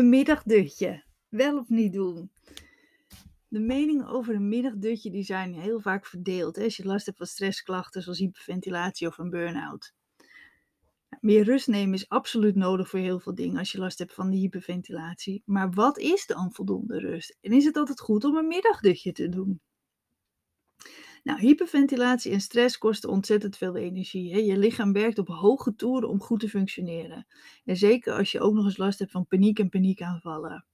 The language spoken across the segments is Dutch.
Een middagdutje. Wel of niet doen? De meningen over een middagdutje die zijn heel vaak verdeeld. Hè? Als je last hebt van stressklachten zoals hyperventilatie of een burn-out. Meer rust nemen is absoluut nodig voor heel veel dingen als je last hebt van de hyperventilatie. Maar wat is dan voldoende rust? En is het altijd goed om een middagdutje te doen? Nou, hyperventilatie en stress kosten ontzettend veel energie. Hè? Je lichaam werkt op hoge toeren om goed te functioneren. En zeker als je ook nog eens last hebt van paniek en paniekaanvallen.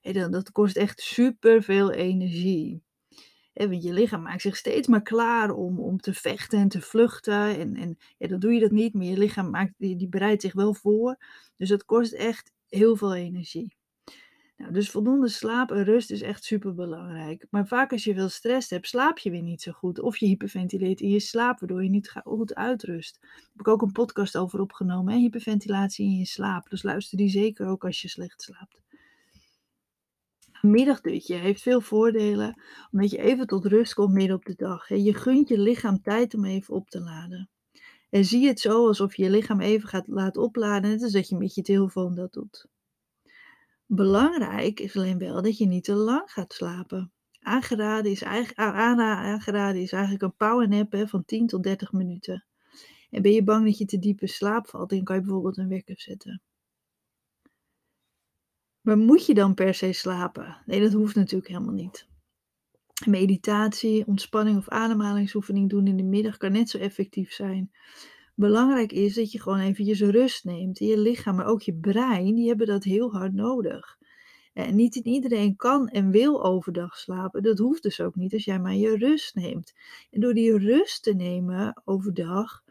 Hè, dat kost echt super veel energie. Want je lichaam maakt zich steeds maar klaar om, om te vechten en te vluchten. En, en ja, dan doe je dat niet, maar je lichaam maakt, die, die bereidt zich wel voor. Dus dat kost echt heel veel energie. Nou, dus voldoende slaap en rust is echt super belangrijk. Maar vaak als je veel stress hebt, slaap je weer niet zo goed. Of je hyperventileert in je slaap, waardoor je niet goed uitrust. Daar heb ik ook een podcast over opgenomen, hè? hyperventilatie in je slaap. Dus luister die zeker ook als je slecht slaapt. Een middagdutje heeft veel voordelen, omdat je even tot rust komt midden op de dag. Je gunt je lichaam tijd om even op te laden. En zie het zo alsof je je lichaam even gaat laten opladen, net als dat je met je telefoon dat doet. Belangrijk is alleen wel dat je niet te lang gaat slapen. Aangeraden is, eigenlijk, aangeraden is eigenlijk een powernap van 10 tot 30 minuten. En ben je bang dat je te diepe slaap valt, dan kan je bijvoorbeeld een wekker zetten. Maar moet je dan per se slapen? Nee, dat hoeft natuurlijk helemaal niet. Meditatie, ontspanning of ademhalingsoefening doen in de middag kan net zo effectief zijn. Belangrijk is dat je gewoon eventjes rust neemt. Je lichaam, maar ook je brein, die hebben dat heel hard nodig. En niet iedereen kan en wil overdag slapen. Dat hoeft dus ook niet als jij maar je rust neemt. En door die rust te nemen overdag,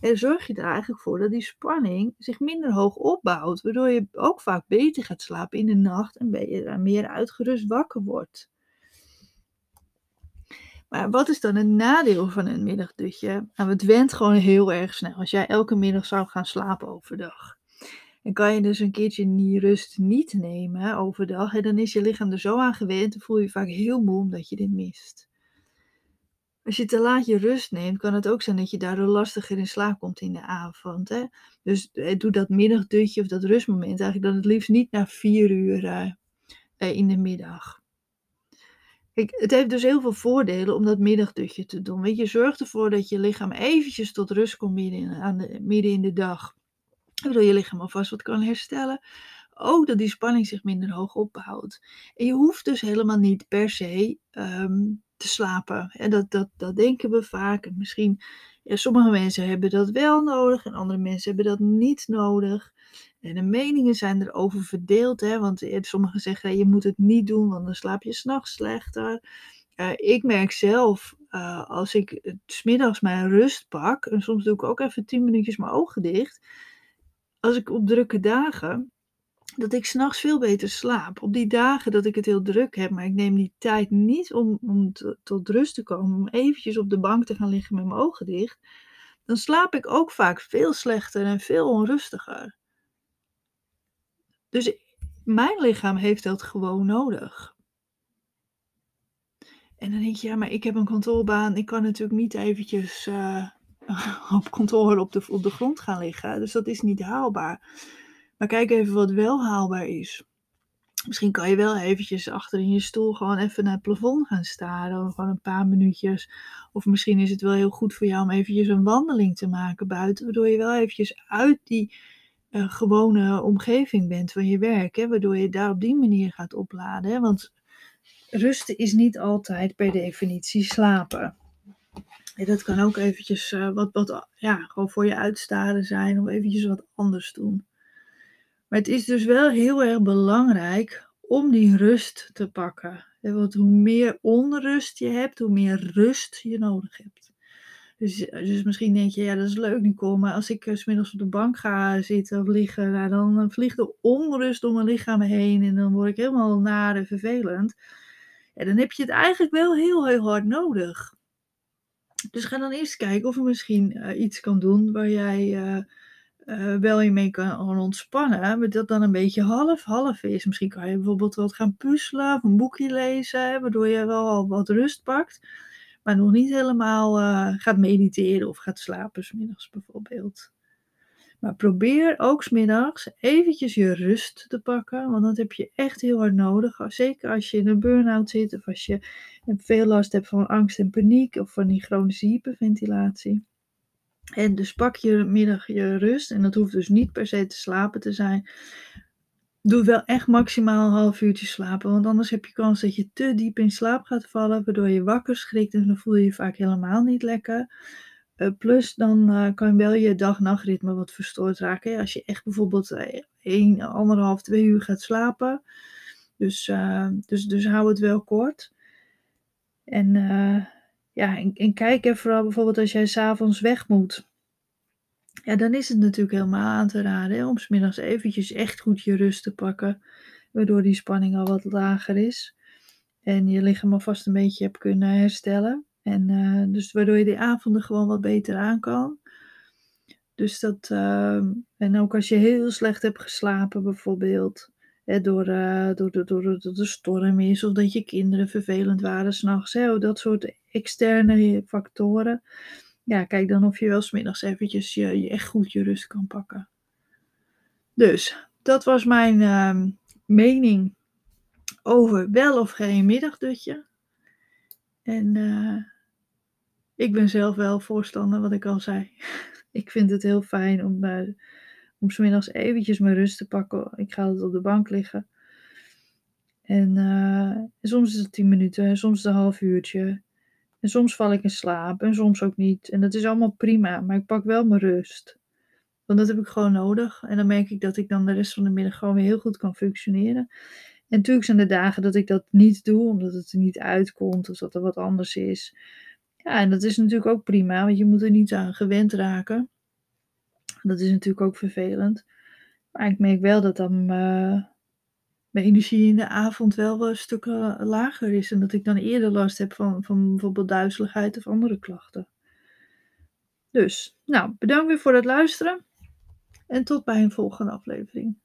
zorg je er eigenlijk voor dat die spanning zich minder hoog opbouwt. Waardoor je ook vaak beter gaat slapen in de nacht en meer uitgerust wakker wordt. Maar wat is dan het nadeel van een middagdutje? Nou, het went gewoon heel erg snel. Als jij elke middag zou gaan slapen overdag. En kan je dus een keertje die rust niet nemen overdag. En dan is je lichaam er zo aan gewend. Dan voel je, je vaak heel moe omdat je dit mist. Als je te laat je rust neemt, kan het ook zijn dat je daardoor lastiger in slaap komt in de avond. Hè? Dus eh, doe dat middagdutje of dat rustmoment eigenlijk dan het liefst niet na vier uur uh, in de middag. Het heeft dus heel veel voordelen om dat middagdutje te doen. Weet je, zorg ervoor dat je lichaam eventjes tot rust komt midden in, aan de, midden in de dag. Waardoor je lichaam alvast wat kan herstellen. Ook dat die spanning zich minder hoog opbouwt. En je hoeft dus helemaal niet per se um, te slapen. En dat, dat, dat denken we vaak. misschien, ja, sommige mensen hebben dat wel nodig en andere mensen hebben dat niet nodig. En de meningen zijn erover verdeeld, hè, want eh, sommigen zeggen je moet het niet doen, want dan slaap je s'nachts slechter. Uh, ik merk zelf, uh, als ik smiddags mijn rust pak, en soms doe ik ook even 10 minuutjes mijn ogen dicht, als ik op drukke dagen, dat ik s'nachts veel beter slaap. Op die dagen dat ik het heel druk heb, maar ik neem die tijd niet om, om tot rust te komen, om eventjes op de bank te gaan liggen met mijn ogen dicht, dan slaap ik ook vaak veel slechter en veel onrustiger. Dus mijn lichaam heeft dat gewoon nodig. En dan denk je, ja, maar ik heb een kantoorbaan. Ik kan natuurlijk niet eventjes uh, op kantoor op de, op de grond gaan liggen. Dus dat is niet haalbaar. Maar kijk even wat wel haalbaar is. Misschien kan je wel eventjes achter in je stoel gewoon even naar het plafond gaan staren. Gewoon een paar minuutjes. Of misschien is het wel heel goed voor jou om eventjes een wandeling te maken buiten. Waardoor je wel eventjes uit die gewone omgeving bent van je werk. Hè, waardoor je daar op die manier gaat opladen. Hè, want rusten is niet altijd per definitie slapen. dat kan ook eventjes uh, wat, wat ja, gewoon voor je uitstaren zijn of eventjes wat anders doen. Maar het is dus wel heel erg belangrijk om die rust te pakken. Want hoe meer onrust je hebt, hoe meer rust je nodig hebt. Dus, dus misschien denk je, ja, dat is leuk, Nicole. Maar als ik uh, smiddags op de bank ga zitten of liggen, nou, dan vliegt de onrust door mijn lichaam heen. En dan word ik helemaal naar en vervelend. En dan heb je het eigenlijk wel heel, heel hard nodig. Dus ga dan eerst kijken of je misschien uh, iets kan doen waar jij uh, wel je mee kan ontspannen. Maar dat dan een beetje half-half is. Misschien kan je bijvoorbeeld wat gaan puzzelen of een boekje lezen. Waardoor je wel wat rust pakt maar nog niet helemaal uh, gaat mediteren of gaat slapen, smiddags bijvoorbeeld. Maar probeer ook 's middags eventjes je rust te pakken, want dat heb je echt heel hard nodig. Zeker als je in een burn-out zit of als je veel last hebt van angst en paniek of van die chronische hyperventilatie. En dus pak je middag je rust en dat hoeft dus niet per se te slapen te zijn. Doe wel echt maximaal een half uurtje slapen, want anders heb je kans dat je te diep in slaap gaat vallen, waardoor je wakker schrikt en dan voel je je vaak helemaal niet lekker. Uh, plus dan uh, kan wel je dag-nachtritme wat verstoord raken. Als je echt bijvoorbeeld 1, anderhalf, 2 uur gaat slapen. Dus, uh, dus, dus hou het wel kort. En, ja, en, kijk even vooral bijvoorbeeld als jij s'avonds weg moet. Ja, dan is het natuurlijk helemaal aan te raden hè, om smiddags eventjes echt goed je rust te pakken. Waardoor die spanning al wat lager is. En je lichaam alvast een beetje hebt kunnen herstellen. En uh, dus waardoor je die avonden gewoon wat beter aan kan. Dus dat, uh, en ook als je heel slecht hebt geslapen bijvoorbeeld, hè, door, uh, door, door, door, door de storm is, of dat je kinderen vervelend waren s'nachts, dat soort externe factoren. Ja, kijk dan of je wel smiddags eventjes je, je echt goed je rust kan pakken. Dus, dat was mijn ehm, mening over wel of geen middagdutje. En uh, ik ben zelf wel voorstander, wat ik al zei. ik vind het heel fijn om, uh, om smiddags eventjes mijn rust te pakken. Ik ga altijd op de bank liggen. En, en soms is het tien minuten, soms een half uurtje. En soms val ik in slaap en soms ook niet. En dat is allemaal prima, maar ik pak wel mijn rust. Want dat heb ik gewoon nodig. En dan merk ik dat ik dan de rest van de middag gewoon weer heel goed kan functioneren. En natuurlijk zijn er dagen dat ik dat niet doe, omdat het er niet uitkomt of dat er wat anders is. Ja, en dat is natuurlijk ook prima, want je moet er niet aan gewend raken. Dat is natuurlijk ook vervelend. Maar ik merk wel dat dan mijn energie in de avond wel een stuk uh, lager is. En dat ik dan eerder last heb van, van bijvoorbeeld duizeligheid of andere klachten. Dus, nou, bedankt weer voor het luisteren. En tot bij een volgende aflevering.